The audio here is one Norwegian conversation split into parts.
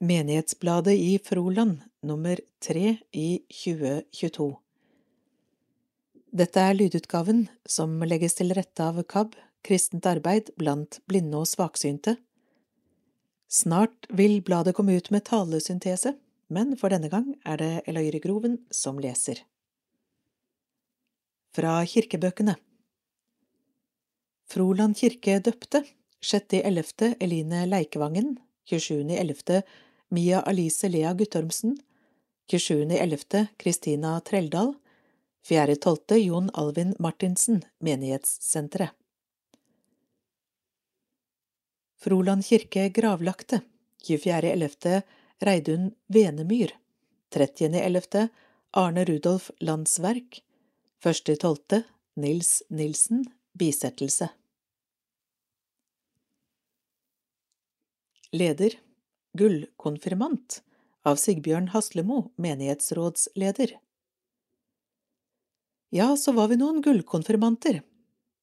Menighetsbladet i Froland nummer tre i 2022 Dette er lydutgaven som legges til rette av KAB, Kristent arbeid blant blinde og svaksynte. Snart vil bladet komme ut med talesyntese, men for denne gang er det Eløyre Groven som leser. Fra kirkebøkene Froland kirke døpte 6.11. Eline Leikevangen 27.11. Mia Alice Lea Guttormsen 27.11. Kristina Treldal 4.12. Jon Alvin Martinsen Menighetssenteret Froland kirke gravlagte 24.11. Reidun Venemyr 30.11. Arne Rudolf Landsverk 1.12. Nils Nilsen Bisettelse Leder Gullkonfirmant av Sigbjørn Haslemo, menighetsrådsleder. Ja, så var vi noen gullkonfirmanter.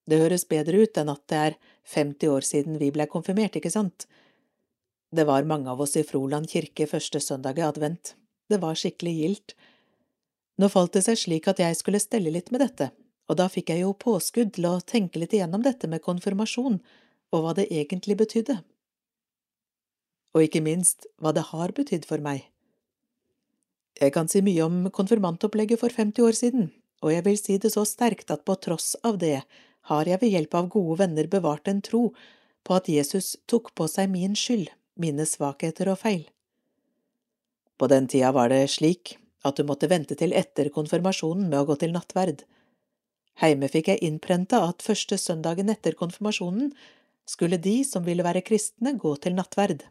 Det høres bedre ut enn at det er 50 år siden vi ble konfirmert, ikke sant? Det var mange av oss i Froland kirke første søndag i advent. Det var skikkelig gildt. Nå falt det seg slik at jeg skulle stelle litt med dette, og da fikk jeg jo påskudd til å tenke litt igjennom dette med konfirmasjon og hva det egentlig betydde og ikke minst hva det har betydd for meg. Jeg kan si mye om konfirmantopplegget for 50 år siden, og jeg vil si det så sterkt at på tross av det har jeg ved hjelp av gode venner bevart en tro på at Jesus tok på seg min skyld, mine svakheter og feil. På den tida var det slik at du måtte vente til etter konfirmasjonen med å gå til nattverd. Heime fikk jeg innprenta at første søndagen etter konfirmasjonen skulle de som ville være kristne, gå til nattverd.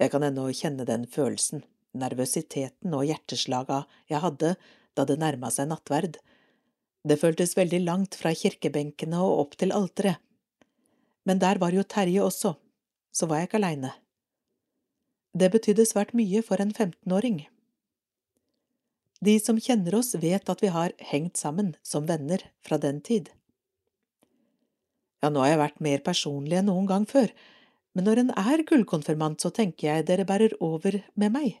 Jeg kan ennå kjenne den følelsen, nervøsiteten og hjerteslaga jeg hadde da det nærma seg nattverd. Det føltes veldig langt fra kirkebenkene og opp til alteret. Men der var jo Terje også, så var jeg ikke aleine. Det betydde svært mye for en 15-åring. De som kjenner oss, vet at vi har hengt sammen som venner fra den tid. Ja, nå har jeg vært mer personlig enn noen gang før, men når en er gullkonfirmant, så tenker jeg dere bærer over med meg.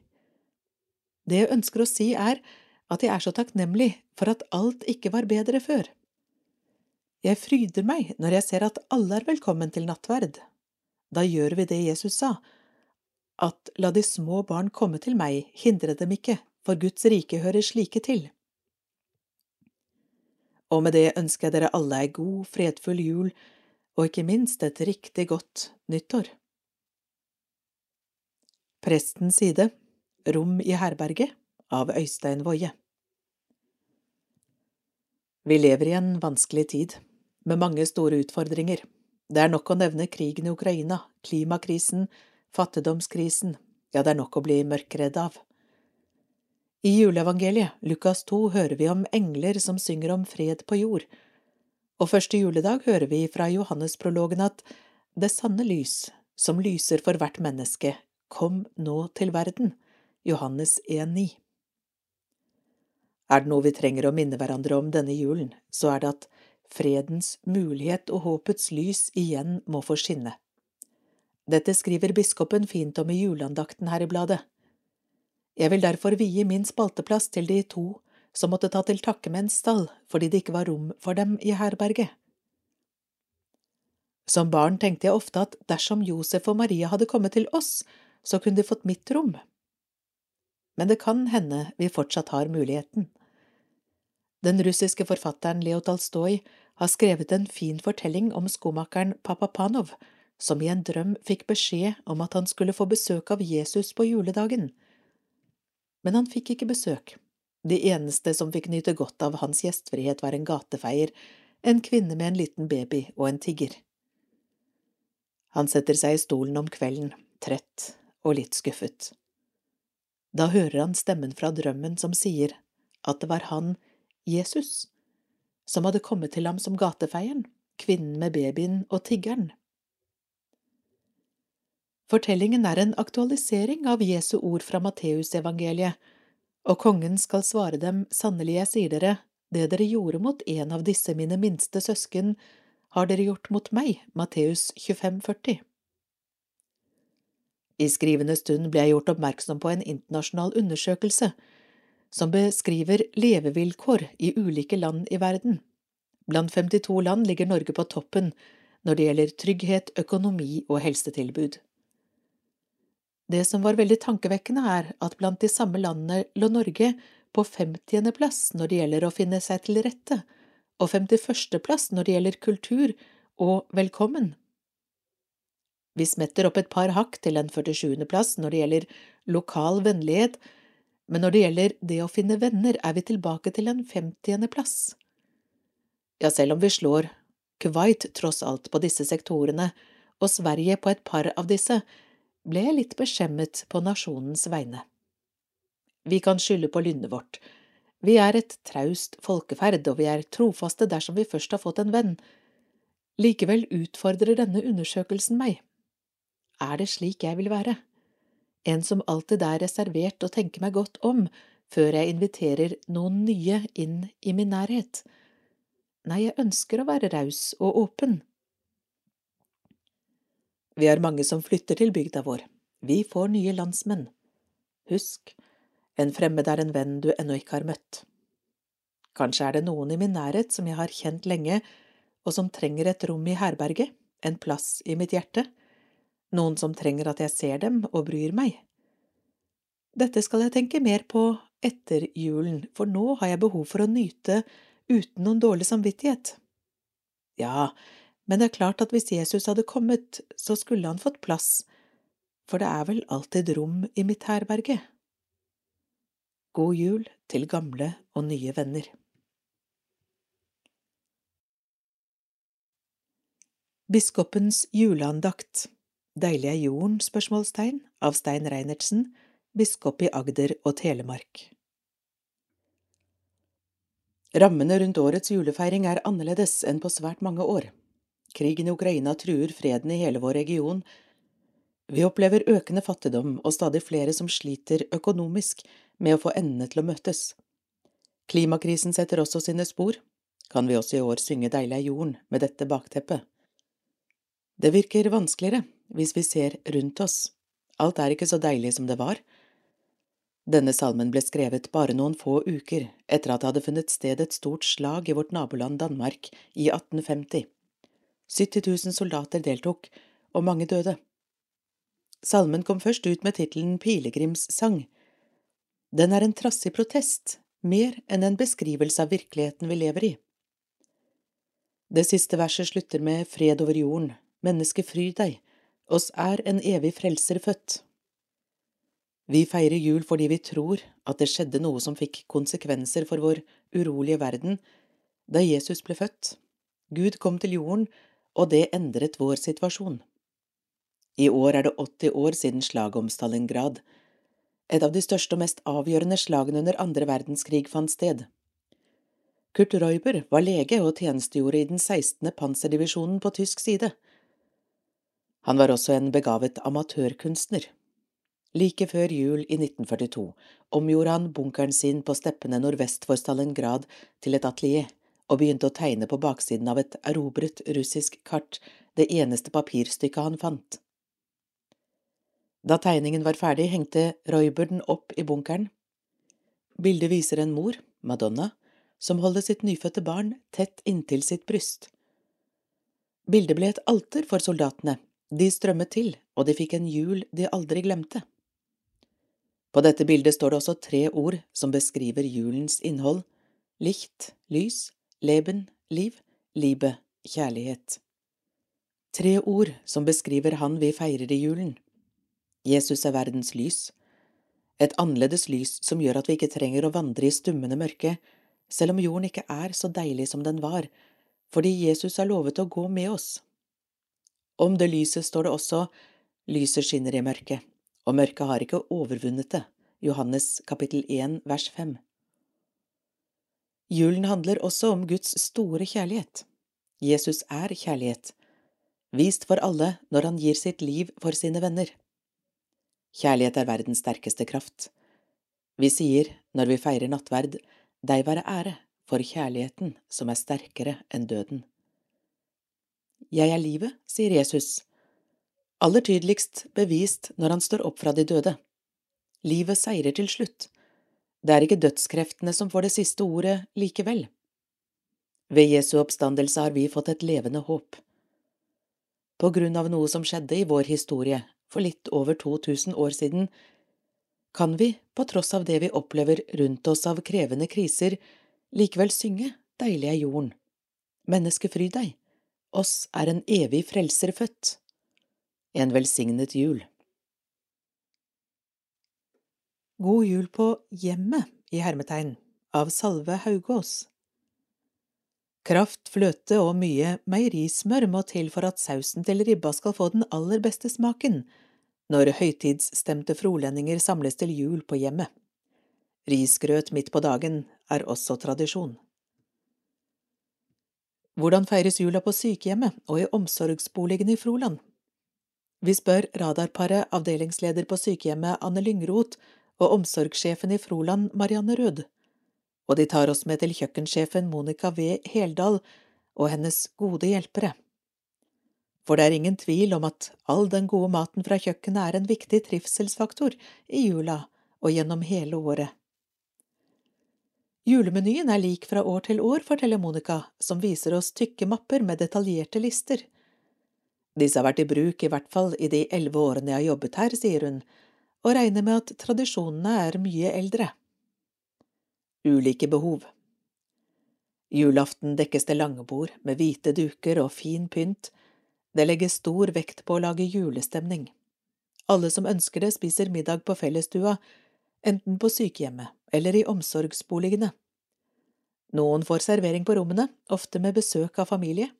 Det jeg ønsker å si, er at jeg er så takknemlig for at alt ikke var bedre før. Jeg fryder meg når jeg ser at alle er velkommen til nattverd. Da gjør vi det Jesus sa, at la de små barn komme til meg, hindre dem ikke, for Guds rike hører slike til. Og med det ønsker jeg dere alle ei god, fredfull jul og ikke minst et riktig godt nyttår. Prestens side Rom i herberget av Øystein Woie Vi lever i en vanskelig tid, med mange store utfordringer. Det er nok å nevne krigen i Ukraina, klimakrisen, fattigdomskrisen, ja, det er nok å bli mørkredd av. I juleevangeliet, Lukas 2, hører vi om engler som synger om fred på jord, og første juledag hører vi fra Johannesprologen at det sanne lys, som lyser for hvert menneske, kom nå til verden. Johannes 1,9. Er det noe vi trenger å minne hverandre om denne julen, så er det at fredens mulighet og håpets lys igjen må få skinne. Dette skriver biskopen fint om i juleandakten her i bladet. Jeg vil derfor vie min spalteplass til de to som måtte ta til takke med en stall fordi det ikke var rom for dem i herberget. Som barn tenkte jeg ofte at dersom Josef og Maria hadde kommet til oss, så kunne de fått mitt rom. Men det kan hende vi fortsatt har muligheten. Den russiske forfatteren Leo Tolstoj har skrevet en fin fortelling om skomakeren Papapanov, som i en drøm fikk beskjed om at han skulle få besøk av Jesus på juledagen. Men han fikk ikke besøk. De eneste som fikk nyte godt av hans gjestfrihet, var en gatefeier, en kvinne med en liten baby og en tigger. Han setter seg i stolen om kvelden, trett og litt skuffet. Da hører han stemmen fra drømmen som sier at det var han, Jesus, som hadde kommet til ham som gatefeieren, kvinnen med babyen og tiggeren. Fortellingen er en aktualisering av Jesu ord fra Matteusevangeliet, og kongen skal svare dem, sannelig jeg sier dere, det dere gjorde mot en av disse mine minste søsken, har dere gjort mot meg, Matteus 25, 40. I skrivende stund ble jeg gjort oppmerksom på en internasjonal undersøkelse som beskriver levevilkår i ulike land i verden. Blant 52 land ligger Norge på toppen når det gjelder trygghet, økonomi og helsetilbud. Det som var veldig tankevekkende, er at blant de samme landene lå Norge på 50. plass når det gjelder å finne seg til rette, og 51. plass når det gjelder kultur og velkommen. Vi smetter opp et par hakk til en 47. plass når det gjelder lokal vennlighet, men når det gjelder det å finne venner, er vi tilbake til en 50. plass. Ja, selv om vi slår Kuwait tross alt på disse sektorene, og Sverige på et par av disse, ble jeg litt beskjemmet på nasjonens vegne. Vi kan skylde på lynnet vårt. Vi er et traust folkeferd, og vi er trofaste dersom vi først har fått en venn. Likevel utfordrer denne undersøkelsen meg. Er det slik jeg vil være? En som alltid er reservert og tenker meg godt om før jeg inviterer noen nye inn i min nærhet. Nei, jeg ønsker å være raus og åpen. Vi er mange som flytter til bygda vår. Vi får nye landsmenn. Husk, en fremmed er en venn du ennå ikke har møtt. Kanskje er det noen i min nærhet som jeg har kjent lenge, og som trenger et rom i herberget, en plass i mitt hjerte, noen som trenger at jeg ser dem og bryr meg. Dette skal jeg tenke mer på etter julen, for nå har jeg behov for å nyte uten noen dårlig samvittighet. Ja, men det er klart at hvis Jesus hadde kommet, så skulle han fått plass, for det er vel alltid rom i mitt herberge. God jul til gamle og nye venner. Biskopens juleandakt Deilig er jorden? spørsmålstegn av Stein Reinertsen, biskop i Agder og Telemark. Rammene rundt årets julefeiring er annerledes enn på svært mange år. Krigen i Ukraina truer freden i hele vår region. Vi opplever økende fattigdom og stadig flere som sliter økonomisk med å få endene til å møtes. Klimakrisen setter også sine spor. Kan vi også i år synge Deilig er jorden med dette bakteppet? Det virker vanskeligere hvis vi ser rundt oss. Alt er ikke så deilig som det var. Denne salmen ble skrevet bare noen få uker etter at det hadde funnet sted et stort slag i vårt naboland Danmark i 1850. 70 000 soldater deltok, og mange døde. Salmen kom først ut med tittelen Pilegrimssang. Den er en trassig protest, mer enn en beskrivelse av virkeligheten vi lever i. Det siste verset slutter med Fred over jorden, menneske fry deg, oss er en evig frelser født. Vi feirer jul fordi vi tror at det skjedde noe som fikk konsekvenser for vår urolige verden da Jesus ble født. Gud kom til jorden, og det endret vår situasjon. I år er det 80 år siden slaget om Stalingrad. Et av de største og mest avgjørende slagene under andre verdenskrig fant sted. Kurt Reuber var lege og tjenestegjorde i den 16. panserdivisjonen på tysk side. Han var også en begavet amatørkunstner. Like før jul i 1942 omgjorde han bunkeren sin på steppene nordvest for Stalingrad til et atelier og begynte å tegne på baksiden av et erobret russisk kart, det eneste papirstykket han fant. Da tegningen var ferdig, hengte Reuber den opp i bunkeren. Bildet viser en mor, Madonna, som holder sitt nyfødte barn tett inntil sitt bryst. Bildet ble et alter for soldatene, de strømmet til, og de fikk en jul de aldri glemte. På dette bildet står det også tre ord som beskriver julens innhold – licht, lys, leben, liv, libe, kjærlighet. Tre ord som beskriver han vi feirer i julen. Jesus er verdens lys, et annerledes lys som gjør at vi ikke trenger å vandre i stummende mørke, selv om jorden ikke er så deilig som den var, fordi Jesus har lovet å gå med oss. Om det lyset står det også lyset skinner i mørket, og mørket har ikke overvunnet det. Johannes kapittel 1 vers 5. Julen handler også om Guds store kjærlighet. Jesus er kjærlighet, vist for alle når han gir sitt liv for sine venner. Kjærlighet er verdens sterkeste kraft. Vi sier, når vi feirer nattverd, deg være ære for kjærligheten som er sterkere enn døden. Jeg er livet, sier Jesus, aller tydeligst bevist når han står opp fra de døde. Livet seirer til slutt. Det er ikke dødskreftene som får det siste ordet likevel. Ved Jesu oppstandelse har vi fått et levende håp. På grunn av noe som skjedde i vår historie for litt over 2000 år siden, kan vi, på tross av det vi opplever rundt oss av krevende kriser, likevel synge Deilig er jorden. Menneske, fryd deg, oss er en evig frelser født. En velsignet jul. God jul på hjemmet, i hermetegn, av Salve Haugås. Kraft, fløte og mye meierismør må til for at sausen til ribba skal få den aller beste smaken, når høytidsstemte frolendinger samles til jul på hjemmet. Risgrøt midt på dagen er også tradisjon. Hvordan feires jula på sykehjemmet og i omsorgsboligen i Froland? Vi spør radarparet, avdelingsleder på sykehjemmet Anne Lyngroth og omsorgssjefen i Froland Marianne Rød og de tar oss med til kjøkkensjefen Monica V. Heldal og hennes gode hjelpere. For det er ingen tvil om at all den gode maten fra kjøkkenet er en viktig trivselsfaktor i jula og gjennom hele året. Julemenyen er lik fra år til år, forteller Monica, som viser oss tykke mapper med detaljerte lister. Disse har vært i bruk i hvert fall i de elleve årene jeg har jobbet her, sier hun, og regner med at tradisjonene er mye eldre. Ulike behov Julaften dekkes det lange bord med hvite duker og fin pynt, det legges stor vekt på å lage julestemning. Alle som ønsker det, spiser middag på fellesstua, enten på sykehjemmet eller i omsorgsboligene. Noen får servering på rommene, ofte med besøk av familie.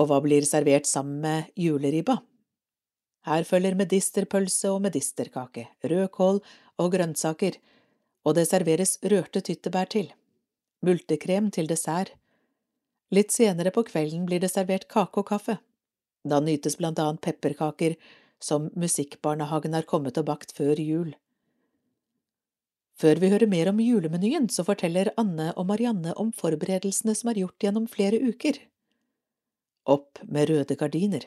Og hva blir servert sammen med juleribba? Her følger medisterpølse og medisterkake, rødkål og grønnsaker, og det serveres rørte tyttebær til, multekrem til dessert. Litt senere på kvelden blir det servert kake og kaffe. Da nytes blant annet pepperkaker som Musikkbarnehagen har kommet og bakt før jul. Før vi hører mer om julemenyen, så forteller Anne og Marianne om forberedelsene som er gjort gjennom flere uker. Opp med røde gardiner.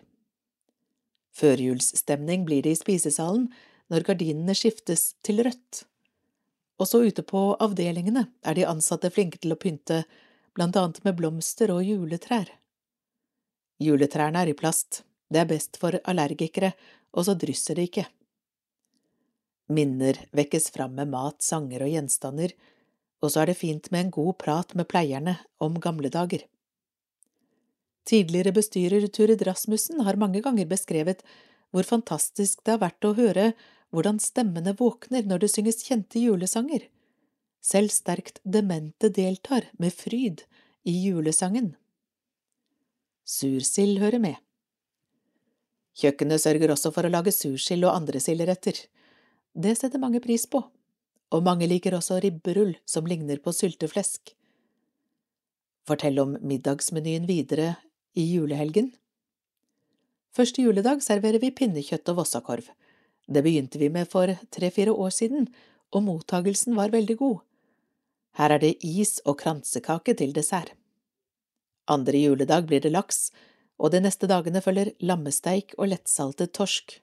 Førjulsstemning blir det i spisesalen når gardinene skiftes til rødt. Også ute på avdelingene er de ansatte flinke til å pynte, blant annet med blomster og juletrær. Juletrærne er i plast, det er best for allergikere, og så drysser det ikke. Minner vekkes fram med mat, sanger og gjenstander, og så er det fint med en god prat med pleierne om gamle dager. Tidligere bestyrer Turid Rasmussen har mange ganger beskrevet hvor fantastisk det har vært å høre hvordan stemmene våkner når det synges kjente julesanger. Selv sterkt demente deltar med fryd i julesangen. Sursild hører med. Kjøkkenet sørger også for å lage sursild og andre silderetter. Det setter mange pris på, og mange liker også ribberull som ligner på sylteflesk. Fortell om middagsmenyen videre i julehelgen. Første juledag serverer vi pinnekjøtt og vossakorv. Det begynte vi med for tre–fire år siden, og mottagelsen var veldig god. Her er det is og kransekake til dessert. Andre juledag blir det laks, og de neste dagene følger lammesteik og lettsaltet torsk.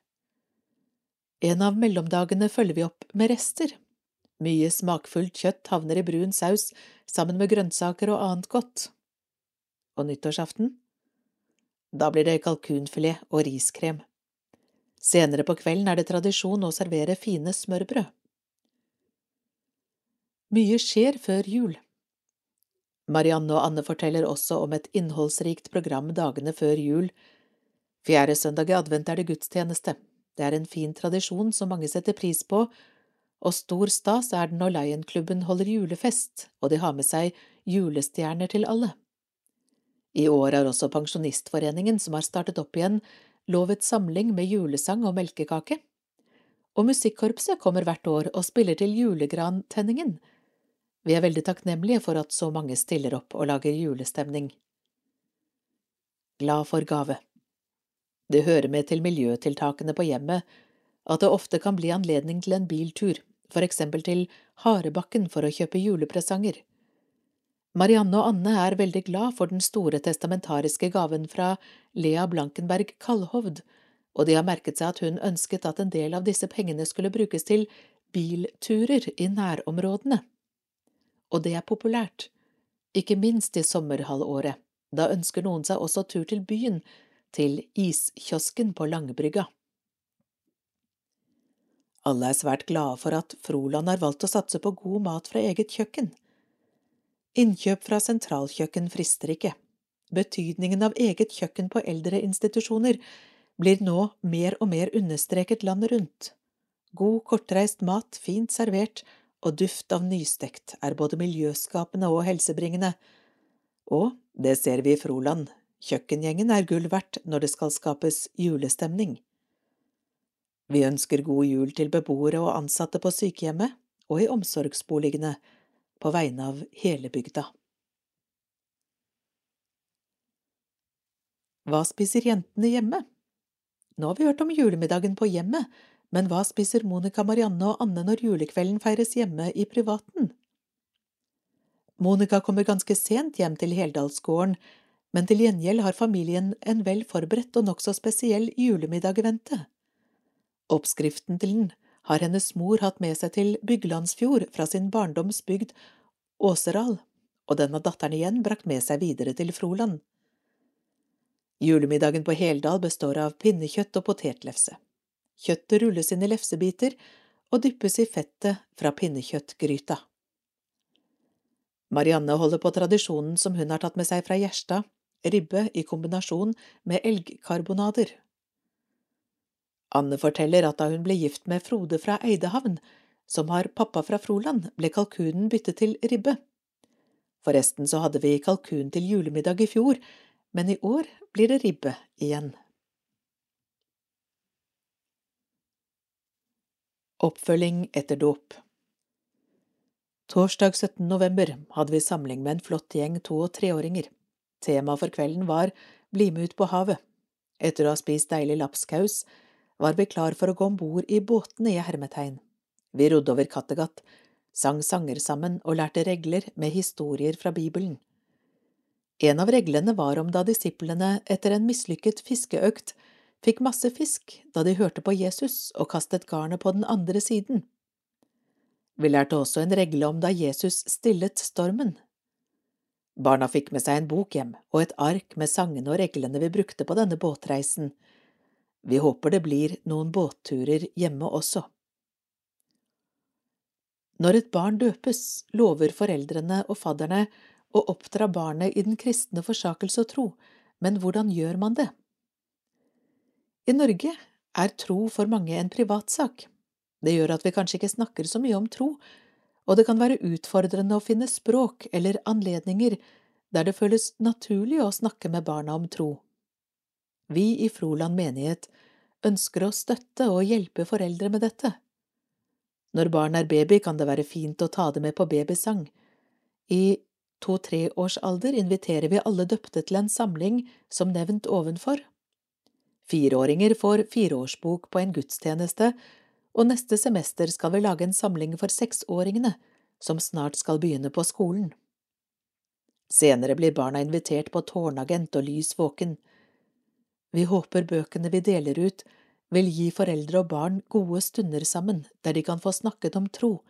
En av mellomdagene følger vi opp med rester. Mye smakfullt kjøtt havner i brun saus sammen med grønnsaker og annet godt. Og nyttårsaften? Da blir det kalkunfilet og riskrem. Senere på kvelden er det tradisjon å servere fine smørbrød. Mye skjer før jul. Marianne og Anne forteller også om et innholdsrikt program dagene før jul. Fjerde søndag i advent er det gudstjeneste. Det er en fin tradisjon som mange setter pris på, og stor stas er det når Lion-klubben holder julefest, og de har med seg julestjerner til alle. I år har også Pensjonistforeningen, som har startet opp igjen, lovet samling med julesang og melkekake. Og musikkorpset kommer hvert år og spiller til julegrantenningen. Vi er veldig takknemlige for at så mange stiller opp og lager julestemning. Glad for gave Det hører med til miljøtiltakene på hjemmet at det ofte kan bli anledning til en biltur, for eksempel til Harebakken for å kjøpe julepresanger. Marianne og Anne er veldig glad for den store testamentariske gaven fra Lea Blankenberg Kallhovd, og de har merket seg at hun ønsket at en del av disse pengene skulle brukes til bilturer i nærområdene. Og det er populært, ikke minst i sommerhalvåret. Da ønsker noen seg også tur til byen, til iskiosken på Langebrygga. Alle er svært glade for at Froland har valgt å satse på god mat fra eget kjøkken. Innkjøp fra sentralkjøkken frister ikke. Betydningen av eget kjøkken på eldre institusjoner blir nå mer og mer understreket landet rundt. God, kortreist mat, fint servert og duft av nystekt er både miljøskapende og helsebringende. Og det ser vi i Froland, kjøkkengjengen er gull verdt når det skal skapes julestemning. Vi ønsker god jul til beboere og ansatte på sykehjemmet og i omsorgsboligene, på vegne av hele bygda. Hva spiser jentene hjemme? Nå har vi hørt om julemiddagen på hjemmet, men hva spiser Monica, Marianne og Anne når julekvelden feires hjemme i privaten? Monica kommer ganske sent hjem til Heldalsgården, men til gjengjeld har familien en vel forberedt og nokså spesiell julemiddag i vente. Oppskriften til den har hennes mor hatt med seg til Byglandsfjord fra sin barndoms bygd Åseral, og den har datteren igjen brakt med seg videre til Froland. Julemiddagen på Heldal består av pinnekjøtt og potetlefse. Kjøttet rulles inn i lefsebiter og dyppes i fettet fra pinnekjøttgryta. Marianne holder på tradisjonen som hun har tatt med seg fra Gjerstad, ribbe i kombinasjon med elgkarbonader. Anne forteller at da hun ble gift med Frode fra Eidehavn, som har pappa fra Froland, ble kalkunen byttet til ribbe. Forresten så hadde vi kalkun til julemiddag i fjor, men i år blir det ribbe igjen. Oppfølging etter dåp Torsdag 17. november hadde vi samling med en flott gjeng to- og treåringer. Temaet for kvelden var Bli med ut på havet. Etter å ha spist deilig lapskaus var vi klar for å gå om bord i båtene i hermetegn. Vi rodde over Kattegat, sang sanger sammen og lærte regler med historier fra Bibelen. En av reglene var om da disiplene etter en mislykket fiskeøkt fikk masse fisk da de hørte på Jesus og kastet garnet på den andre siden. Vi lærte også en regle om da Jesus stillet stormen. Barna fikk med seg en bok hjem og et ark med sangene og reglene vi brukte på denne båtreisen. Vi håper det blir noen båtturer hjemme også. Når et barn døpes, lover foreldrene og fadderne å oppdra barnet i den kristne forsakelse og tro, men hvordan gjør man det? I Norge er tro for mange en privatsak. Det gjør at vi kanskje ikke snakker så mye om tro, og det kan være utfordrende å finne språk eller anledninger der det føles naturlig å snakke med barna om tro. Vi i Froland menighet ønsker å støtte og hjelpe foreldre med dette. Når barn er baby, kan det være fint å ta det med på babysang. I to–tre års alder inviterer vi alle døpte til en samling som nevnt ovenfor. Fireåringer får fireårsbok på en gudstjeneste, og neste semester skal vi lage en samling for seksåringene, som snart skal begynne på skolen. Senere blir barna invitert på tårnagent og lys våken. Vi håper bøkene vi deler ut, vil gi foreldre og barn gode stunder sammen der de kan få snakket om tro,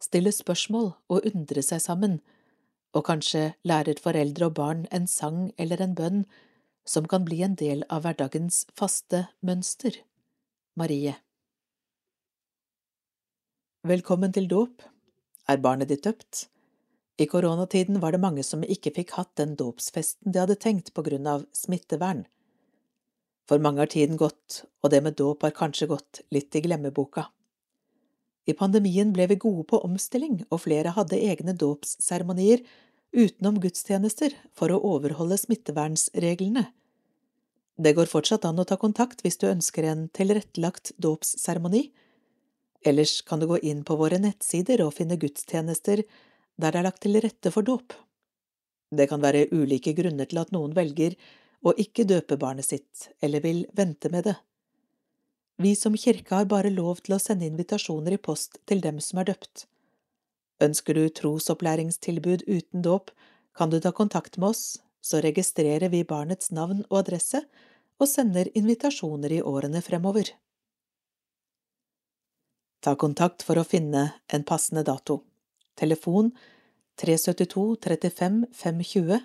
stille spørsmål og undre seg sammen, og kanskje lærer foreldre og barn en sang eller en bønn som kan bli en del av hverdagens faste mønster. Marie Velkommen til dåp. Er barnet ditt døpt? I koronatiden var det mange som ikke fikk hatt den dåpsfesten de hadde tenkt på grunn av smittevern. For mange har tiden gått, og det med dåp har kanskje gått litt i glemmeboka. I pandemien ble vi gode på omstilling, og flere hadde egne dåpsseremonier utenom gudstjenester for å overholde smittevernsreglene. Det går fortsatt an å ta kontakt hvis du ønsker en tilrettelagt dåpsseremoni. Ellers kan du gå inn på våre nettsider og finne gudstjenester der det er lagt til rette for dåp. Det kan være ulike grunner til at noen velger og ikke døpe barnet sitt, eller vil vente med det. Vi som kirke har bare lov til å sende invitasjoner i post til dem som er døpt. Ønsker du trosopplæringstilbud uten dåp, kan du ta kontakt med oss, så registrerer vi barnets navn og adresse og sender invitasjoner i årene fremover. Ta kontakt for å finne en passende dato. Telefon 372 35 520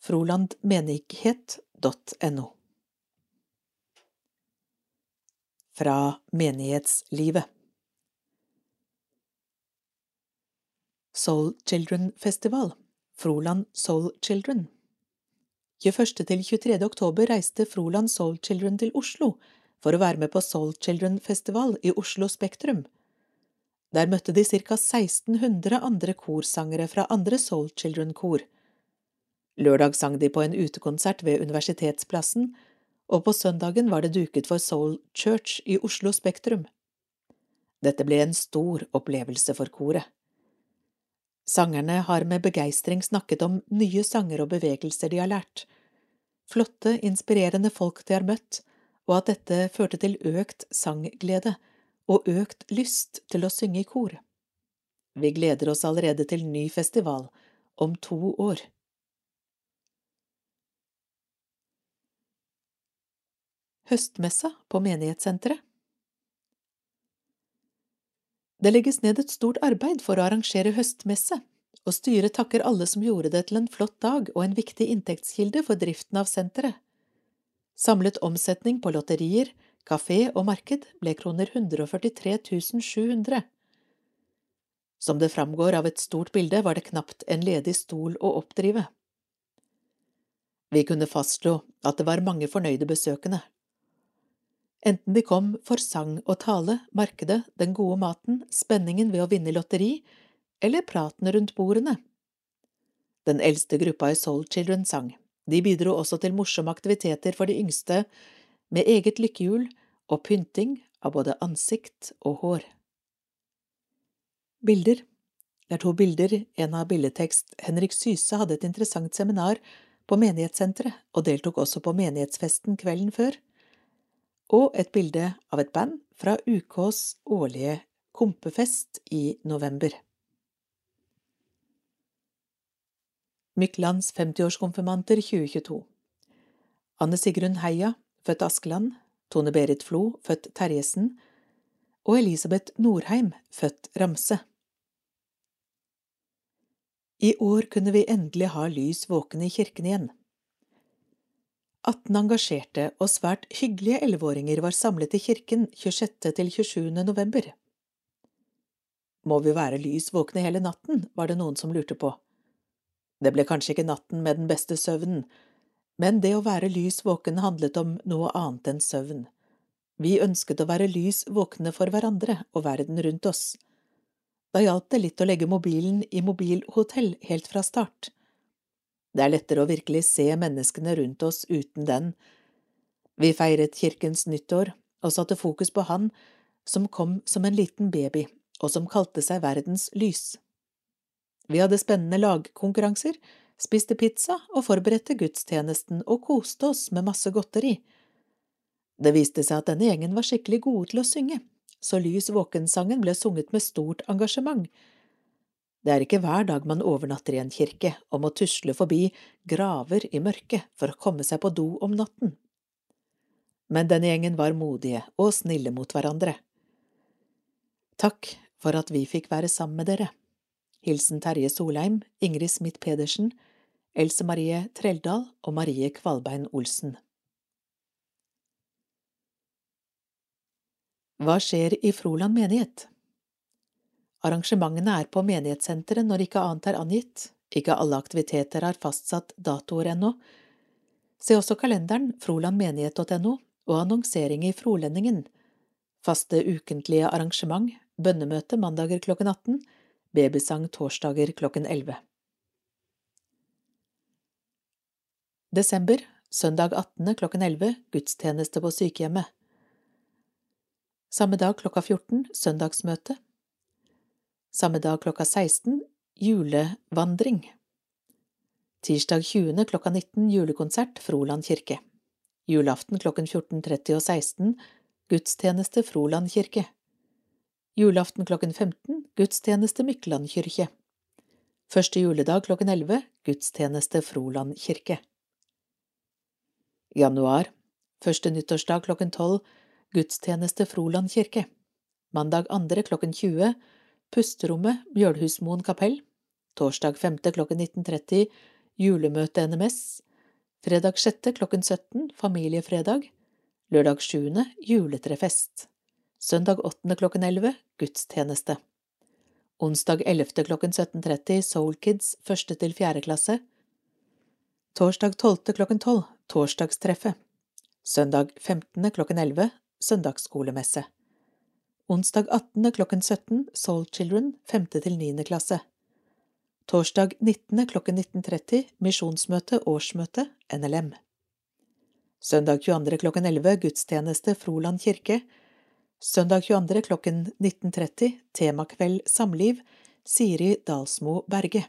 frolandmenighet.no Fra menighetslivet Soul Children Festival Froland Soul Children 21. til 23. oktober reiste Froland Soul Children til Oslo for å være med på Soul Children Festival i Oslo Spektrum. Der møtte de ca 1600 andre korsangere fra andre Soul Children-kor. Lørdag sang de på en utekonsert ved Universitetsplassen, og på søndagen var det duket for Soul Church i Oslo Spektrum. Dette ble en stor opplevelse for koret. Sangerne har med begeistring snakket om nye sanger og bevegelser de har lært, flotte, inspirerende folk de har møtt, og at dette førte til økt sangglede og økt lyst til å synge i kor. Vi gleder oss allerede til ny festival om to år. Høstmessa på menighetssenteret Det legges ned et stort arbeid for å arrangere høstmesse, og styret takker alle som gjorde det til en flott dag og en viktig inntektskilde for driften av senteret. Samlet omsetning på lotterier, kafé og marked ble kroner 143 700. Som det framgår av et stort bilde, var det knapt en ledig stol å oppdrive. Vi kunne fastslå at det var mange fornøyde besøkende. Enten de kom for sang og tale, markedet, den gode maten, spenningen ved å vinne lotteri, eller praten rundt bordene. Den eldste gruppa i Soul Children sang. De bidro også til morsomme aktiviteter for de yngste, med eget lykkehjul og pynting av både ansikt og hår. Bilder Det er to bilder, en av billedtekst. Henrik Syse hadde et interessant seminar på menighetssenteret og deltok også på menighetsfesten kvelden før, og et bilde av et band fra UKs årlige kompefest i november. Myklands 50-årskonfirmanter 2022 Anne Sigrun Heia, født Askeland, Tone Berit Flo, født Terjesen, og Elisabeth Norheim, født Ramse. I år kunne vi endelig ha lys våkne i kirken igjen. 18 engasjerte og svært hyggelige elleveåringer var samlet i kirken 26. til 27. november. Må vi være lys våkne hele natten, var det noen som lurte på. Det ble kanskje ikke natten med den beste søvnen, men det å være lys våken handlet om noe annet enn søvn. Vi ønsket å være lys våkne for hverandre og verden rundt oss. Da hjalp det litt å legge mobilen i mobilhotell helt fra start. Det er lettere å virkelig se menneskene rundt oss uten den. Vi feiret kirkens nyttår og satte fokus på han som kom som en liten baby, og som kalte seg verdens lys. Vi hadde spennende lagkonkurranser, spiste pizza og forberedte gudstjenesten og koste oss med masse godteri. Det viste seg at denne gjengen var skikkelig gode til å synge, så Lys våkensangen ble sunget med stort engasjement. Det er ikke hver dag man overnatter i en kirke og må tusle forbi graver i mørket for å komme seg på do om natten. Men denne gjengen var modige og snille mot hverandre. Takk for at vi fikk være sammen med dere. Hilsen Terje Solheim, Ingrid Smith Pedersen, Else Marie Treldal og Marie Kvalbein Olsen. Hva skjer i Froland menighet? Arrangementene er på menighetssenteret når ikke annet er angitt, ikke alle aktiviteter har fastsatt datoer ennå. Se også kalenderen frolandmenighet.no og annonsering i Frolendingen, faste ukentlige arrangement, bønnemøte mandager klokken 18, babysang torsdager klokken 11. Desember, søndag 18. klokken 11, gudstjeneste på sykehjemmet. Samme dag klokka 14, søndagsmøte. Samme dag klokka 16, julevandring. Tirsdag 20. klokka 19, julekonsert, Froland kirke. Julaften klokken 14.30 og 16, gudstjeneste, Froland kirke. Julaften klokken 15 gudstjeneste Mykland kirke. Første juledag klokken 11 gudstjeneste Froland kirke. Januar, første nyttårsdag klokken tolv, gudstjeneste Froland kirke. Mandag andre klokken 20, Pusterommet, Mjølhusmoen kapell. Torsdag 5. klokken 19.30, julemøte NMS. Fredag 6. klokken 17, familiefredag. Lørdag 7. juletrefest. Søndag 8. klokken 11, gudstjeneste. Onsdag 11. klokken 17.30 Soul Kids første til fjerde klasse. Torsdag 12. klokken 12 Torsdagstreffet. Søndag 15. klokken 11 Søndagsskolemesse. Onsdag 18. klokken 17 Soul Children femte til niende klasse. Torsdag 19. klokken 19.30 Misjonsmøte årsmøte NLM. Søndag 22. klokken 11 gudstjeneste Froland kirke Søndag 22. klokken 19.30 Temakveld samliv Siri Dalsmo Berge.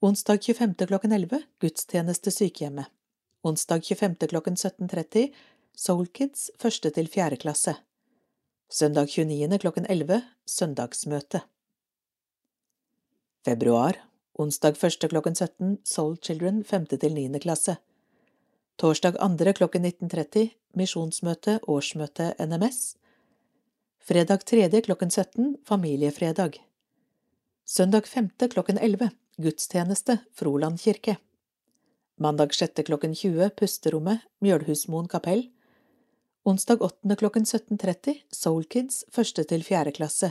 Onsdag 25. klokken 11 Gudstjeneste sykehjemmet. Onsdag 25. klokken 17.30 Soul Kids første til fjerde klasse. Søndag 29. klokken 11 Søndagsmøte. Februar Onsdag 1. klokken 17 Soul Children femte til niende klasse. Torsdag 2. klokken 19.30 Misjonsmøte, årsmøte NMS. Fredag 3. klokken 17 Familiefredag. Søndag 5. klokken 11 Gudstjeneste Froland kirke. Mandag 6. klokken 20 Pusterommet, Mjølhusmoen kapell. Onsdag 8. klokken 17.30 Soul Kids 1. til 4. klasse.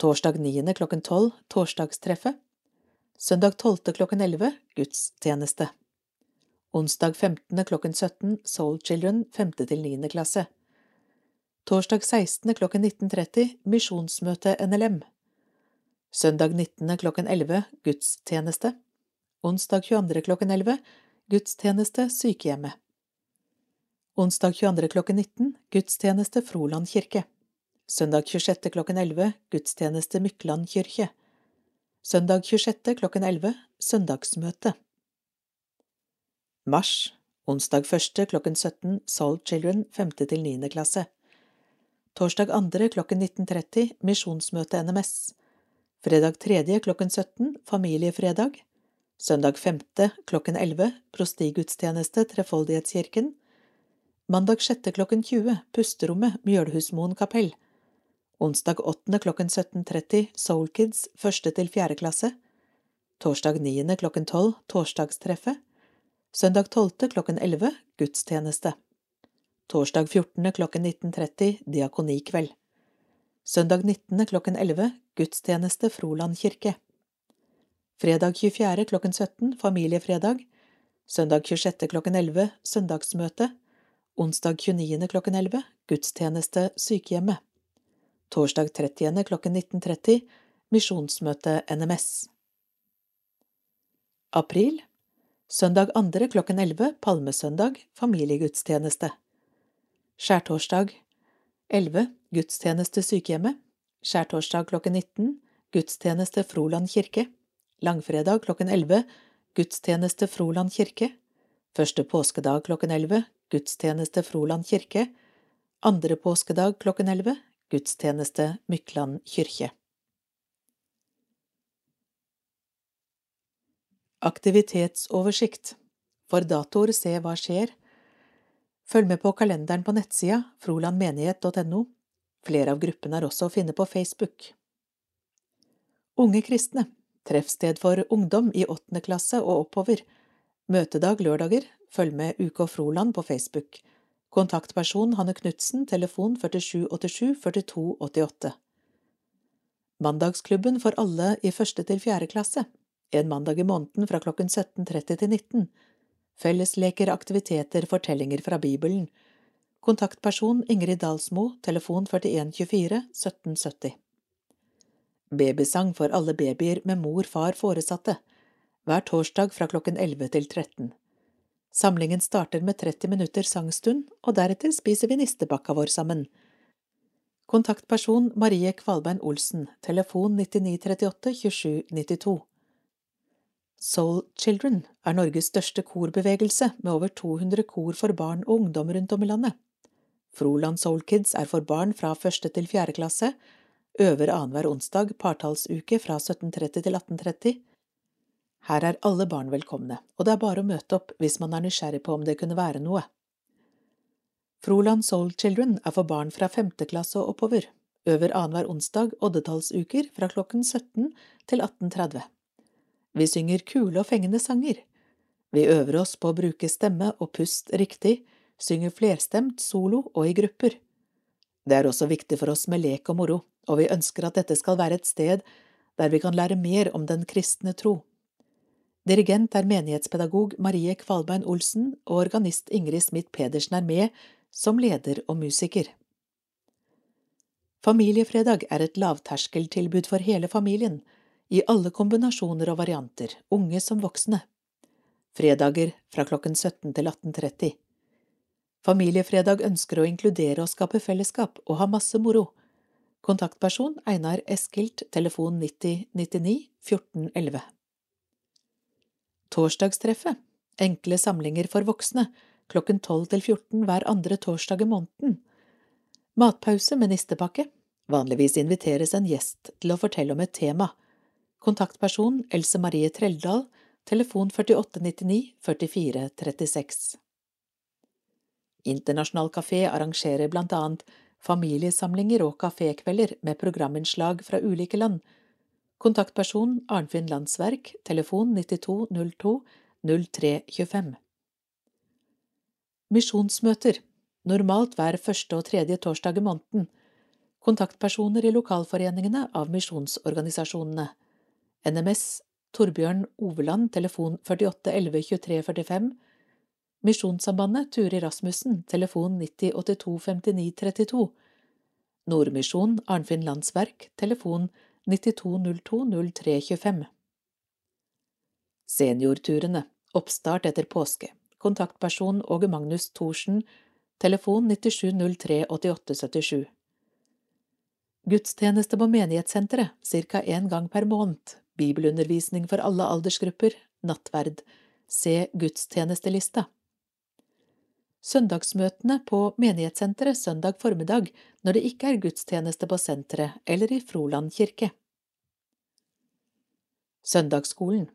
Torsdag 9. klokken 12 Torsdagstreffet. Søndag 12. klokken 11 Gudstjeneste. Onsdag 15. klokken 17 Soul Children 5. til 9. klasse. Torsdag 16. klokken 19.30 Misjonsmøte NLM. Søndag 19. klokken 11 Gudstjeneste. Onsdag 22. klokken 11 Gudstjeneste Sykehjemmet. Onsdag 22. klokken 19 Gudstjeneste Froland kirke. Søndag 26. klokken 11 Gudstjeneste Mykland kirke. Søndag 26. klokken 11 Søndagsmøte. Mars, onsdag 1. klokken 17 Soul Children 5. til 9. klasse. Torsdag 2. klokken 19.30 Misjonsmøte NMS. Fredag 3. klokken 17 Familiefredag. Søndag 5. klokken 11 Prostigudstjeneste Trefoldighetskirken. Mandag 6. klokken 20 Pusterommet Mjølhusmoen kapell. Onsdag 8. klokken 17.30 Soul Kids første til fjerde klasse. Torsdag 9. klokken 12 Torsdagstreffet. Søndag 12. klokken 11 gudstjeneste. Torsdag 14. klokken 19.30 diakonikveld. Søndag 19. klokken 11 gudstjeneste Froland kirke. Fredag 24. klokken 17 familiefredag. Søndag 26. klokken 11 søndagsmøte. Onsdag 29. klokken 11 gudstjeneste sykehjemmet. Torsdag 30. klokken 19.30 misjonsmøte NMS. April Søndag 2. klokken 11 palmesøndag familiegudstjeneste. Skjærtorsdag 11 gudstjeneste sykehjemmet. Skjærtorsdag klokken 19 gudstjeneste Froland kirke. Langfredag klokken 11 gudstjeneste Froland kirke. Første påskedag klokken 11 gudstjeneste Froland kirke. Andre påskedag klokken 11 gudstjeneste Mykland kirke. Aktivitetsoversikt For datoer se hva skjer. Følg med på kalenderen på nettsida frolandmenighet.no. Flere av gruppene er også å finne på Facebook. Unge kristne Treffsted for ungdom i åttende klasse og oppover. Møtedag lørdager. Følg med UK Froland på Facebook. Kontaktperson Hanne Knutsen, telefon 4787 4288. Mandagsklubben for alle i første til fjerde klasse en mandag i måneden fra klokken 17.30 til 19. Fellesleker, aktiviteter, fortellinger fra Bibelen. Kontaktperson Ingrid Dalsmo, telefon 4124 1770. Babysang for alle babyer med mor, far, foresatte. Hver torsdag fra klokken 11 til 13. Samlingen starter med 30 minutter sangstund, og deretter spiser vi nistebakka vår sammen. Kontaktperson Marie Kvalbein Olsen, telefon 9938 27 92. Soul Children er Norges største korbevegelse med over 200 kor for barn og ungdom rundt om i landet. Froland Soul Kids er for barn fra første til fjerde klasse, øver annenhver onsdag partallsuke fra 17.30 til 18.30. Her er alle barn velkomne, og det er bare å møte opp hvis man er nysgjerrig på om det kunne være noe. Froland Soul Children er for barn fra femte klasse og oppover, øver annenhver onsdag oddetallsuker fra klokken 17 til 18.30. Vi synger kule og fengende sanger. Vi øver oss på å bruke stemme og pust riktig, synger flerstemt, solo og i grupper. Det er også viktig for oss med lek og moro, og vi ønsker at dette skal være et sted der vi kan lære mer om den kristne tro. Dirigent er menighetspedagog Marie Kvalbein Olsen, og organist Ingrid Smith Pedersen er med som leder og musiker. Familiefredag er et lavterskeltilbud for hele familien, i alle kombinasjoner og varianter, unge som voksne. Fredager fra klokken 17 til 18.30. Familiefredag ønsker å inkludere og skape fellesskap og ha masse moro. Kontaktperson Einar Eskilt, telefon 90 99 14 11. Torsdagstreffet, enkle samlinger for voksne, klokken 12 til 14 hver andre torsdag i måneden. Matpause med nistepakke. Vanligvis inviteres en gjest til å fortelle om et tema. Kontaktperson Else Marie Treldal, telefon 4899 44 36. Internasjonal kafé arrangerer blant annet familiesamlinger og kafékvelder med programinnslag fra ulike land. Kontaktperson Arnfinn Landsverk, telefon 9202 0325. Misjonsmøter, normalt hver første og tredje torsdag i måneden. Kontaktpersoner i lokalforeningene av misjonsorganisasjonene. NMS Torbjørn Oveland, telefon 48 11 23 45. Misjonssambandet Turi Rasmussen, telefon 90 82 59 32. Nordmisjon Arnfinn Landsverk, telefon 9202 0325. Seniorturene, oppstart etter påske. Kontaktperson Åge Magnus Thorsen, telefon 9703 8877. Gudstjeneste på menighetssenteret, ca. én gang per måned. Bibelundervisning for alle aldersgrupper. Nattverd. Se gudstjenestelista. Søndagsmøtene på menighetssenteret søndag formiddag når det ikke er gudstjeneste på senteret eller i Froland kirke. Søndagsskolen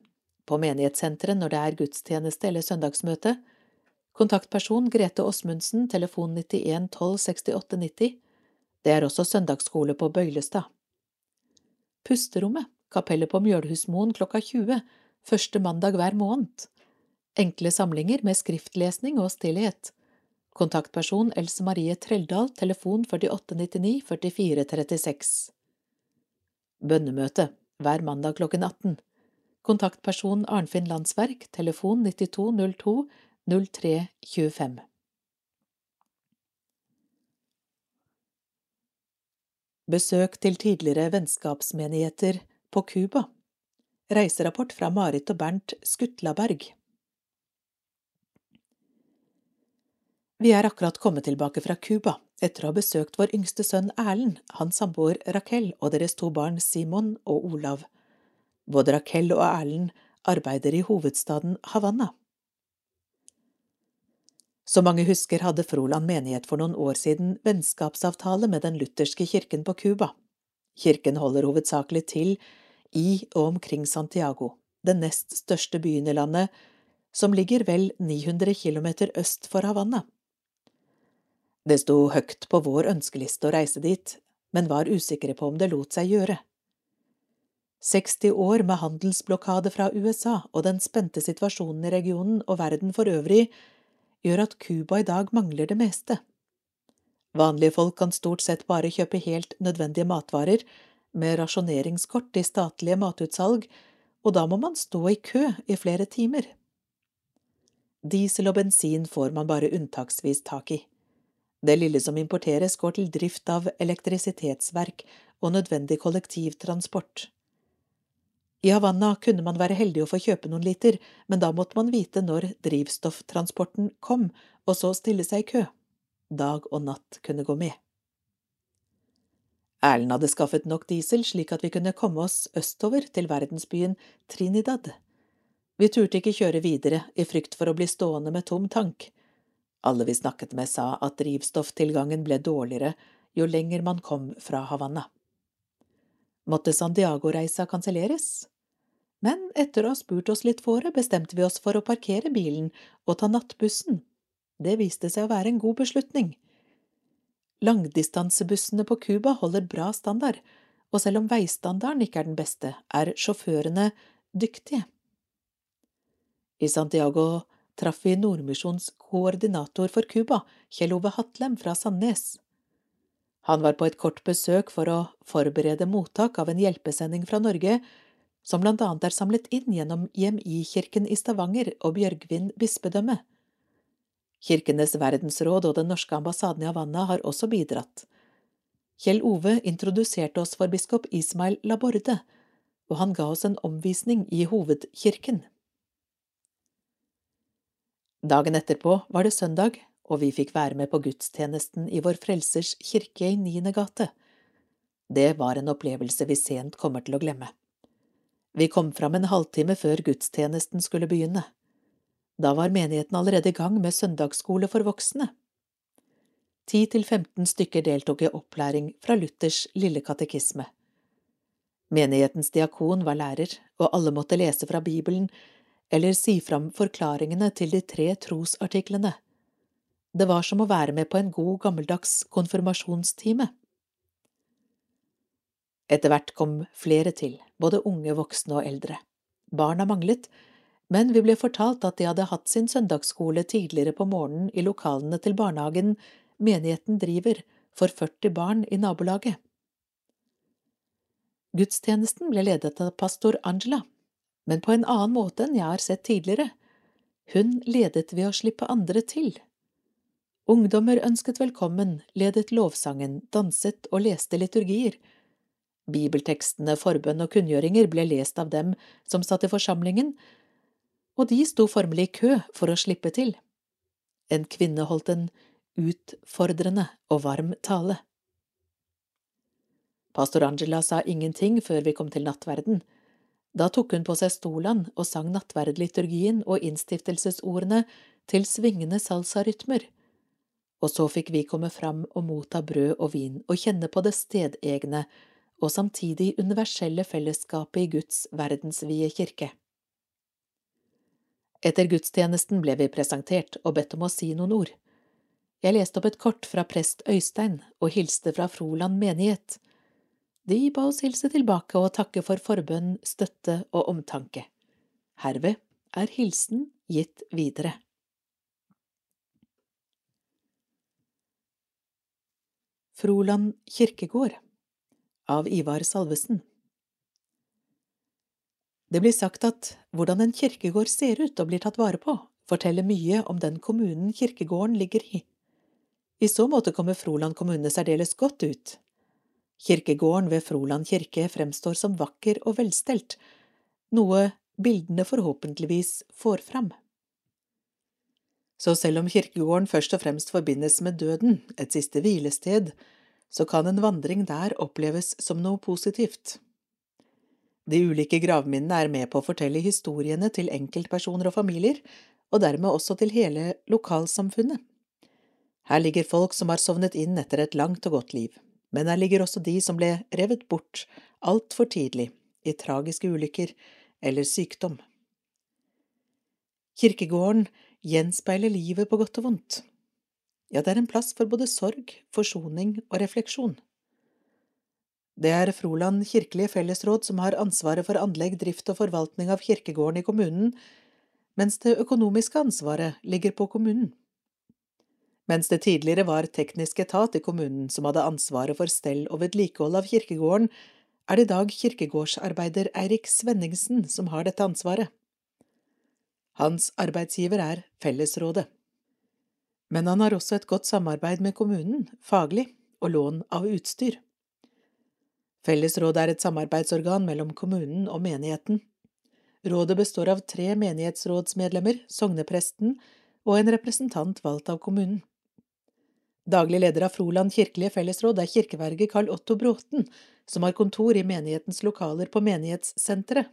på menighetssenteret når det er gudstjeneste eller søndagsmøte. Kontaktperson Grete Åsmundsen, telefon 91 12 68 90. Det er også søndagsskole på Bøylestad. Pusterommet, kapellet på Mjølhusmoen klokka 20, første mandag hver måned. Enkle samlinger med skriftlesning og stillhet. Kontaktperson Else Marie Treldal, telefon 4899 4436. Bønnemøte, hver mandag klokken 18. Kontaktperson Arnfinn Landsverk, telefon 9202 0325. Besøk til tidligere vennskapsmenigheter på Cuba. Reiserapport fra Marit og Bernt Skutlaberg. Vi er akkurat kommet tilbake fra Cuba etter å ha besøkt vår yngste sønn Erlend, hans samboer Raquel og deres to barn Simon og Olav. Både Raquel og Erlend arbeider i hovedstaden Havanna. Som mange husker, hadde Froland menighet for noen år siden vennskapsavtale med den lutherske kirken på Cuba. Kirken holder hovedsakelig til i og omkring Santiago, den nest største byen i landet, som ligger vel 900 kilometer øst for Havanna. Det sto høyt på vår ønskeliste å reise dit, men var usikre på om det lot seg gjøre. 60 år med handelsblokade fra USA og den spente situasjonen i regionen og verden for øvrig gjør at Cuba i dag mangler det meste. Vanlige folk kan stort sett bare kjøpe helt nødvendige matvarer med rasjoneringskort i statlige matutsalg, og da må man stå i kø i flere timer. Diesel og bensin får man bare unntaksvis tak i. Det lille som importeres, går til drift av elektrisitetsverk og nødvendig kollektivtransport. I Havanna kunne man være heldig å få kjøpe noen liter, men da måtte man vite når drivstofftransporten kom, og så stille seg i kø. Dag og natt kunne gå med. Erlend hadde skaffet nok diesel slik at vi kunne komme oss østover til verdensbyen Trinidad. Vi turte ikke kjøre videre i frykt for å bli stående med tom tank. Alle vi snakket med sa at drivstofftilgangen ble dårligere jo lenger man kom fra Havanna. Måtte Santiago-reisa kanselleres? men etter å ha spurt oss litt fore, bestemte vi oss for å parkere bilen og ta nattbussen. Det viste seg å være en god beslutning. Langdistansebussene på Cuba holder bra standard, og selv om veistandarden ikke er den beste, er sjåførene dyktige. I Santiago traff vi Nordmisjons koordinator for Cuba, Kjell Ove Hatlem fra Sandnes. Han var på et kort besøk for å forberede mottak av en hjelpesending fra Norge, som blant annet er samlet inn gjennom IMI-kirken i Stavanger og Bjørgvin bispedømme. Kirkenes verdensråd og den norske ambassaden i Havanna har også bidratt. Kjell Ove introduserte oss for biskop Ismail Laborde, og han ga oss en omvisning i hovedkirken. Dagen etterpå var det søndag, og vi fikk være med på gudstjenesten i Vår Frelsers kirke i Niende gate. Det var en opplevelse vi sent kommer til å glemme. Vi kom fram en halvtime før gudstjenesten skulle begynne. Da var menigheten allerede i gang med søndagsskole for voksne. Ti til 15 stykker deltok i opplæring fra Luthers lille katekisme. Menighetens diakon var lærer, og alle måtte lese fra Bibelen eller si fram forklaringene til de tre trosartiklene. Det var som å være med på en god gammeldags konfirmasjonstime. Etter hvert kom flere til, både unge, voksne og eldre. Barna manglet, men vi ble fortalt at de hadde hatt sin søndagsskole tidligere på morgenen i lokalene til barnehagen menigheten driver for 40 barn i nabolaget. Gudstjenesten ble ledet av pastor Angela, men på en annen måte enn jeg har sett tidligere. Hun ledet ved å slippe andre til. Ungdommer ønsket velkommen, ledet lovsangen, danset og leste liturgier. Bibeltekstene, forbønn og kunngjøringer ble lest av dem som satt i forsamlingen, og de sto formelig i kø for å slippe til. En kvinne holdt en utfordrende og varm tale. Pastor Angela sa ingenting før vi kom til nattverden. Da tok hun på seg stolen og sang nattverdliturgien og innstiftelsesordene til svingende salsarytmer. Og så fikk vi komme fram og motta brød og vin og kjenne på det stedegne og samtidig universelle fellesskapet i Guds verdensvide kirke. Etter gudstjenesten ble vi presentert og bedt om å si noen ord. Jeg leste opp et kort fra prest Øystein og hilste fra Froland menighet. De ba oss hilse tilbake og takke for forbønn, støtte og omtanke. Herved er hilsen gitt videre. Froland kirkegård av Ivar Salvesen Det blir sagt at hvordan en kirkegård ser ut og blir tatt vare på, forteller mye om den kommunen kirkegården ligger i. I så måte kommer Froland kommune særdeles godt ut. Kirkegården ved Froland kirke fremstår som vakker og velstelt, noe bildene forhåpentligvis får fram. Så selv om kirkegården først og fremst forbindes med døden, et siste hvilested, så kan en vandring der oppleves som noe positivt. De ulike gravminnene er med på å fortelle historiene til enkeltpersoner og familier, og dermed også til hele lokalsamfunnet. Her ligger folk som har sovnet inn etter et langt og godt liv men der ligger også de som ble revet bort altfor tidlig i tragiske ulykker eller sykdom. Kirkegården gjenspeiler livet på godt og vondt. Ja, det er en plass for både sorg, forsoning og refleksjon. Det er Froland kirkelige fellesråd som har ansvaret for anlegg, drift og forvaltning av kirkegården i kommunen, mens det økonomiske ansvaret ligger på kommunen. Mens det tidligere var teknisk etat i kommunen som hadde ansvaret for stell og vedlikehold av kirkegården, er det i dag kirkegårdsarbeider Eirik Svenningsen som har dette ansvaret. Hans arbeidsgiver er Fellesrådet. Men han har også et godt samarbeid med kommunen, faglig, og lån av utstyr. Fellesrådet er et samarbeidsorgan mellom kommunen og menigheten. Rådet består av tre menighetsrådsmedlemmer, sognepresten og en representant valgt av kommunen. Daglig leder av Froland kirkelige fellesråd er kirkeverge Karl Otto Bråten, som har kontor i menighetens lokaler på menighetssenteret.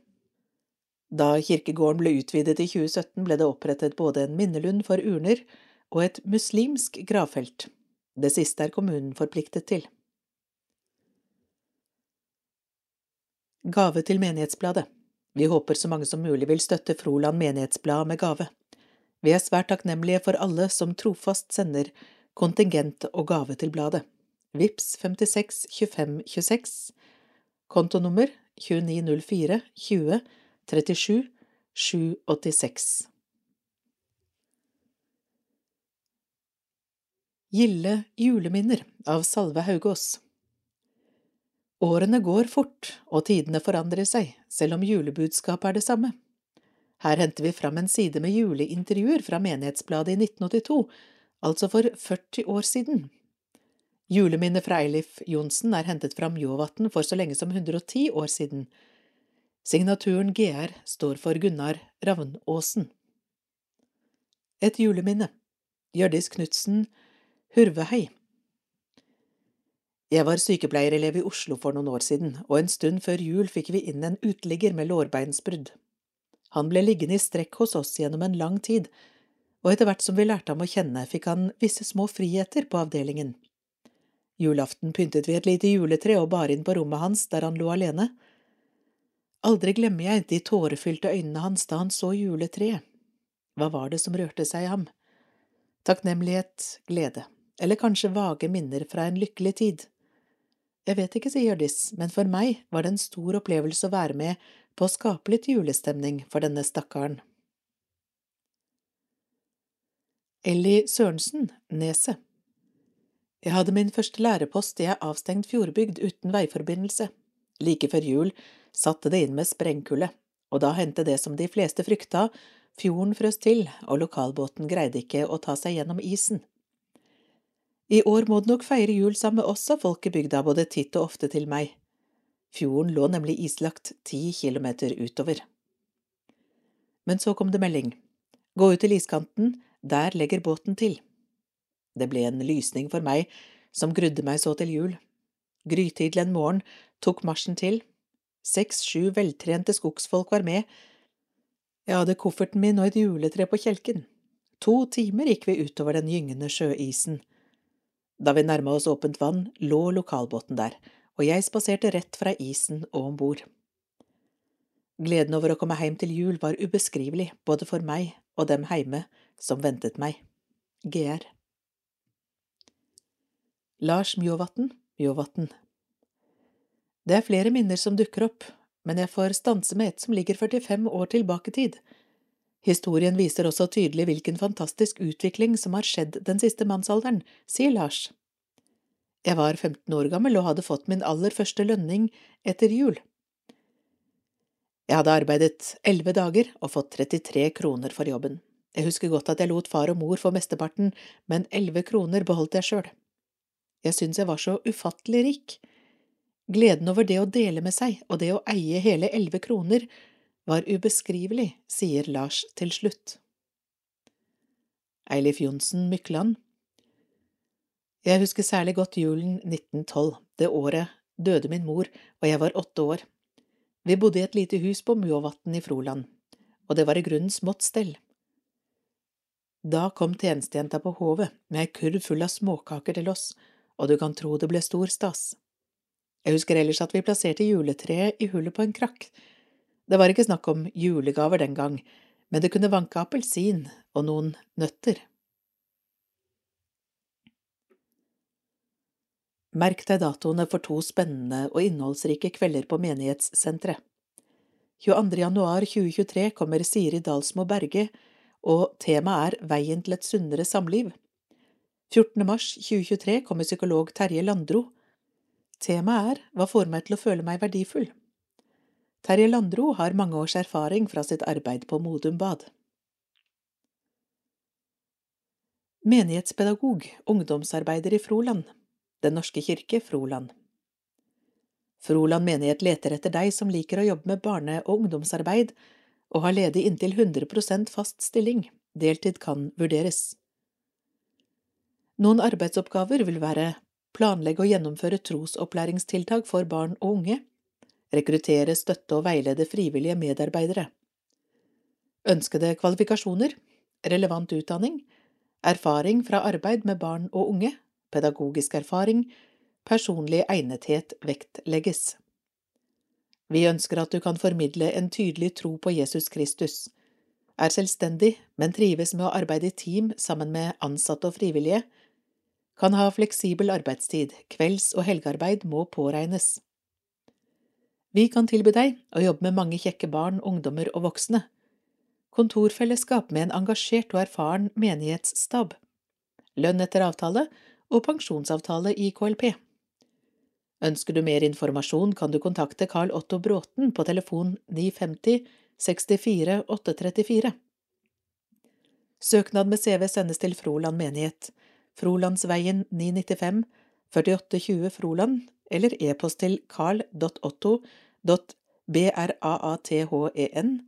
Da kirkegården ble utvidet i 2017, ble det opprettet både en minnelund for urner og et muslimsk gravfelt. Det siste er kommunen forpliktet til. Gave til Menighetsbladet Vi håper så mange som mulig vil støtte Froland menighetsblad med gave. Vi er svært takknemlige for alle som trofast sender kontingent og gave til bladet. Vips 56 25 26 Kontonummer 2904 20 37 786 Gilde juleminner av Salve Haugås Årene går fort, og tidene forandrer seg, selv om julebudskapet er det samme. Her henter vi fram en side med juleintervjuer fra Menighetsbladet i 1982, altså for 40 år siden. Juleminnet fra Eilif Johnsen er hentet fra Mjåvatn for så lenge som 110 år siden. Signaturen GR står for Gunnar Ravnåsen. Et juleminne Hjørdis Knutsen Hurvehei Jeg var sykepleierelev i Oslo for noen år siden, og en stund før jul fikk vi inn en uteligger med lårbeinsbrudd. Han ble liggende i strekk hos oss gjennom en lang tid, og etter hvert som vi lærte ham å kjenne, fikk han visse små friheter på avdelingen. Julaften pyntet vi et lite juletre og bar inn på rommet hans der han lå alene. Aldri glemmer jeg de tårefylte øynene hans da han så juletreet. Hva var det som rørte seg i ham? Takknemlighet, glede, eller kanskje vage minner fra en lykkelig tid. Jeg vet ikke, sier Hjørdis, men for meg var det en stor opplevelse å være med på å skape litt julestemning for denne stakkaren. Elly Sørensen, Neset jeg hadde min første lærepost i ei avstengt fjordbygd uten veiforbindelse. Like før jul satte det inn med sprengkulde, og da hendte det som de fleste frykta, fjorden frøs til, og lokalbåten greide ikke å ta seg gjennom isen. I år må det nok feire jul sammen med oss, sa folk i bygda både titt og ofte til meg. Fjorden lå nemlig islagt ti kilometer utover. Men så kom det melding. Gå ut til iskanten, der legger båten til. Det ble en lysning for meg som grudde meg så til jul. Grytidlig en morgen tok marsjen til. Seks–sju veltrente skogsfolk var med. Jeg hadde kofferten min og et juletre på kjelken. To timer gikk vi utover den gyngende sjøisen. Da vi nærma oss åpent vann, lå lokalbåten der, og jeg spaserte rett fra isen og om bord. Gleden over å komme hjem til jul var ubeskrivelig, både for meg og dem heime som ventet meg. GR. Lars Mjåvatn, Mjåvatn. Det er flere minner som dukker opp, men jeg får stanse med et som ligger 45 år tilbake i tid. Historien viser også tydelig hvilken fantastisk utvikling som har skjedd den siste mannsalderen, sier Lars. Jeg var 15 år gammel og hadde fått min aller første lønning etter jul. Jeg hadde arbeidet elleve dager og fått 33 kroner for jobben. Jeg husker godt at jeg lot far og mor få mesteparten, men elleve kroner beholdt jeg sjøl. Jeg syns jeg var så ufattelig rik. Gleden over det å dele med seg og det å eie hele elleve kroner var ubeskrivelig, sier Lars til slutt. Eilif Johnsen Mykland Jeg husker særlig godt julen 1912, det året døde min mor og jeg var åtte år. Vi bodde i et lite hus på Mjåvatn i Froland, og det var i grunnen smått stell. Da kom tjenestejenta på hovet med ei kurv full av småkaker til oss, og du kan tro det ble stor stas. Jeg husker ellers at vi plasserte juletreet i hullet på en krakk. Det var ikke snakk om julegaver den gang, men det kunne vanke appelsin og noen nøtter. Merk deg datoene for to spennende og innholdsrike kvelder på menighetssenteret. 22. januar 2023 kommer Siri Dalsmo Berge, og temaet er Veien til et sunnere samliv. 14. mars 2023 kommer psykolog Terje Landro. Temaet er Hva får meg til å føle meg verdifull? Terje Landro har mange års erfaring fra sitt arbeid på Modum Bad. Menighetspedagog, ungdomsarbeider i Froland, Den norske kirke, Froland. Froland menighet leter etter deg som liker å jobbe med barne- og ungdomsarbeid, og har ledig inntil 100 fast stilling. Deltid kan vurderes. Noen arbeidsoppgaver vil være planlegge og gjennomføre trosopplæringstiltak for barn og unge, rekruttere, støtte og veilede frivillige medarbeidere. Ønskede kvalifikasjoner, relevant utdanning, erfaring fra arbeid med barn og unge, pedagogisk erfaring, personlig egnethet vektlegges. Vi ønsker at du kan formidle en tydelig tro på Jesus Kristus, er selvstendig, men trives med å arbeide i team sammen med ansatte og frivillige, kan ha fleksibel arbeidstid, kvelds- og helgearbeid må påregnes. Vi kan tilby deg å jobbe med mange kjekke barn, ungdommer og voksne, kontorfellesskap med en engasjert og erfaren menighetsstab, lønn etter avtale og pensjonsavtale i KLP. Ønsker du mer informasjon, kan du kontakte Carl Otto Bråten på telefon 950 64 834. Søknad med CV sendes til Froland menighet, Frolandsveien 995 4820 Froland, eller e-post til carl.otto.braathen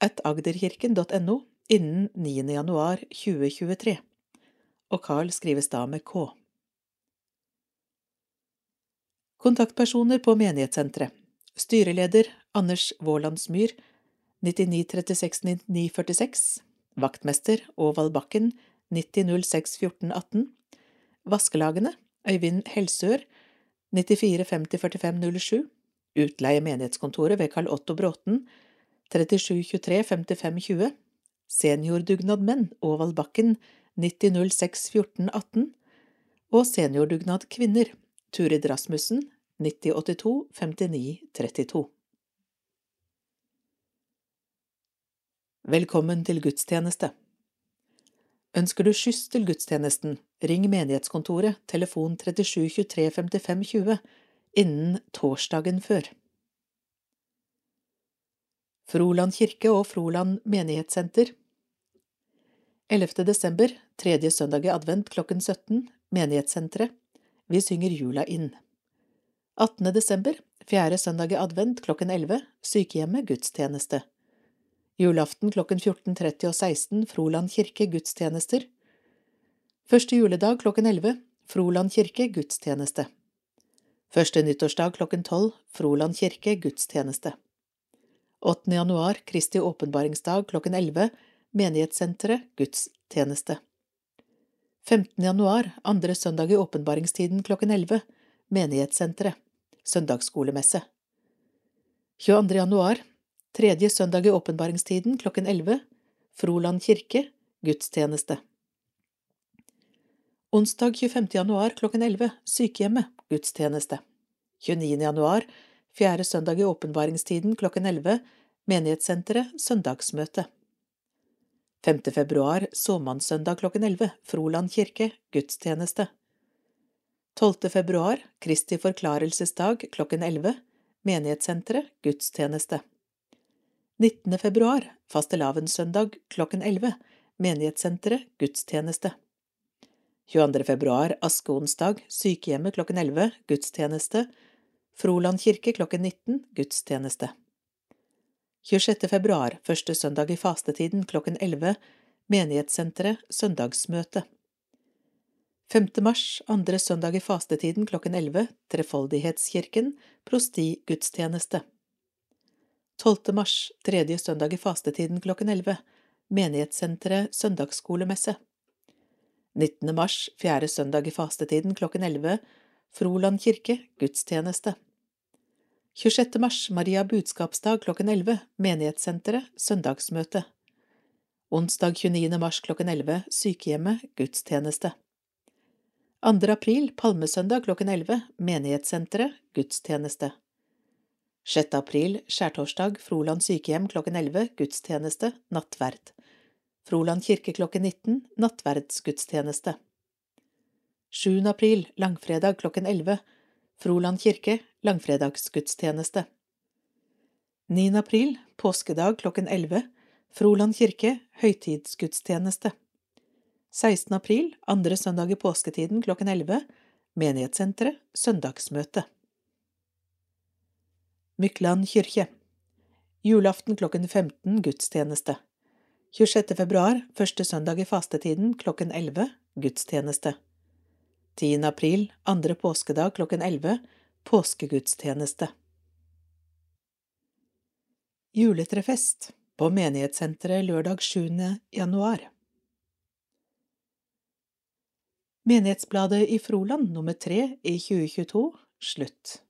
at agderkirken.no innen 9. januar 2023, og Carl skrives da med K. Kontaktpersoner på menighetssenteret. Styreleder Anders Vålandsmyr 99369946 Vaktmester Åvald Bakken 90061418 Vaskelagene Øyvind Helsør 94504507 Utleie menighetskontoret ved Karl Otto Bråten 37235520 Seniordugnad Åvald Bakken 90061418 og Seniordugnad kvinner Turid Rasmussen 9082 59 32 Velkommen til gudstjeneste Ønsker du skyss til gudstjenesten, ring menighetskontoret, telefon 37 23 55 20, innen torsdagen før. Froland kirke og Froland menighetssenter 11. desember, tredje søndag i advent klokken 17, menighetssenteret, vi synger jula inn. 18. desember, fjerde søndag i advent klokken 11, sykehjemmet gudstjeneste. Julaften klokken 14.30 og 16 Froland kirke gudstjenester. Første juledag klokken 11 Froland kirke gudstjeneste. Første nyttårsdag klokken 12 Froland kirke gudstjeneste. 8. januar Kristi åpenbaringsdag klokken 11 Menighetssenteret gudstjeneste. 15. januar, andre søndag i åpenbaringstiden klokken 11 Menighetssenteret søndagsskolemesse. 22. januar, Tredje søndag i åpenbaringstiden klokken 11 Froland kirke gudstjeneste. Onsdag 25. januar klokken 11 Sykehjemmet gudstjeneste. 29. januar Fjerde søndag i åpenbaringstiden klokken 11 Menighetssenteret søndagsmøte. 5. februar såmannssøndag klokken 11 Froland kirke gudstjeneste. 12. februar Kristi forklarelsesdag klokken 11 Menighetssenteret gudstjeneste. 19. februar, fastelavnssøndag klokken 11, Menighetssenteret, gudstjeneste. 22. februar, askeonsdag, sykehjemmet klokken 11, gudstjeneste. Froland kirke klokken 19, gudstjeneste. 26. februar, første søndag i fastetiden klokken 11, Menighetssenteret, søndagsmøte. 5. mars, andre søndag i fastetiden klokken 11, Trefoldighetskirken, prosti-gudstjeneste. 12. mars, tredje søndag i fastetiden klokken 11, Menighetssenteret søndagsskolemesse. 19. mars, fjerde søndag i fastetiden klokken 11, Froland kirke gudstjeneste. 26. mars, Maria budskapsdag klokken 11, Menighetssenteret søndagsmøte. Onsdag 29. mars klokken 11, Sykehjemmet gudstjeneste. 2. april, palmesøndag klokken 11, Menighetssenteret gudstjeneste. 6. april, skjærtorsdag, Froland sykehjem klokken 11, gudstjeneste, nattverd. Froland kirke klokken 19, nattverdsgudstjeneste. 7. april, langfredag klokken 11, Froland kirke, langfredagsgudstjeneste. 9. april, påskedag klokken 11, Froland kirke, høytidsgudstjeneste. 16. april, andre søndag i påsketiden klokken 11, Menighetssenteret, søndagsmøte. Mykland kirke Julaften klokken 15 gudstjeneste 26. februar, første søndag i fastetiden klokken 11 gudstjeneste 10. april, andre påskedag klokken 11 påskegudstjeneste Juletrefest på Menighetssenteret lørdag 7. januar Menighetsbladet i Froland nummer tre i 2022 slutt.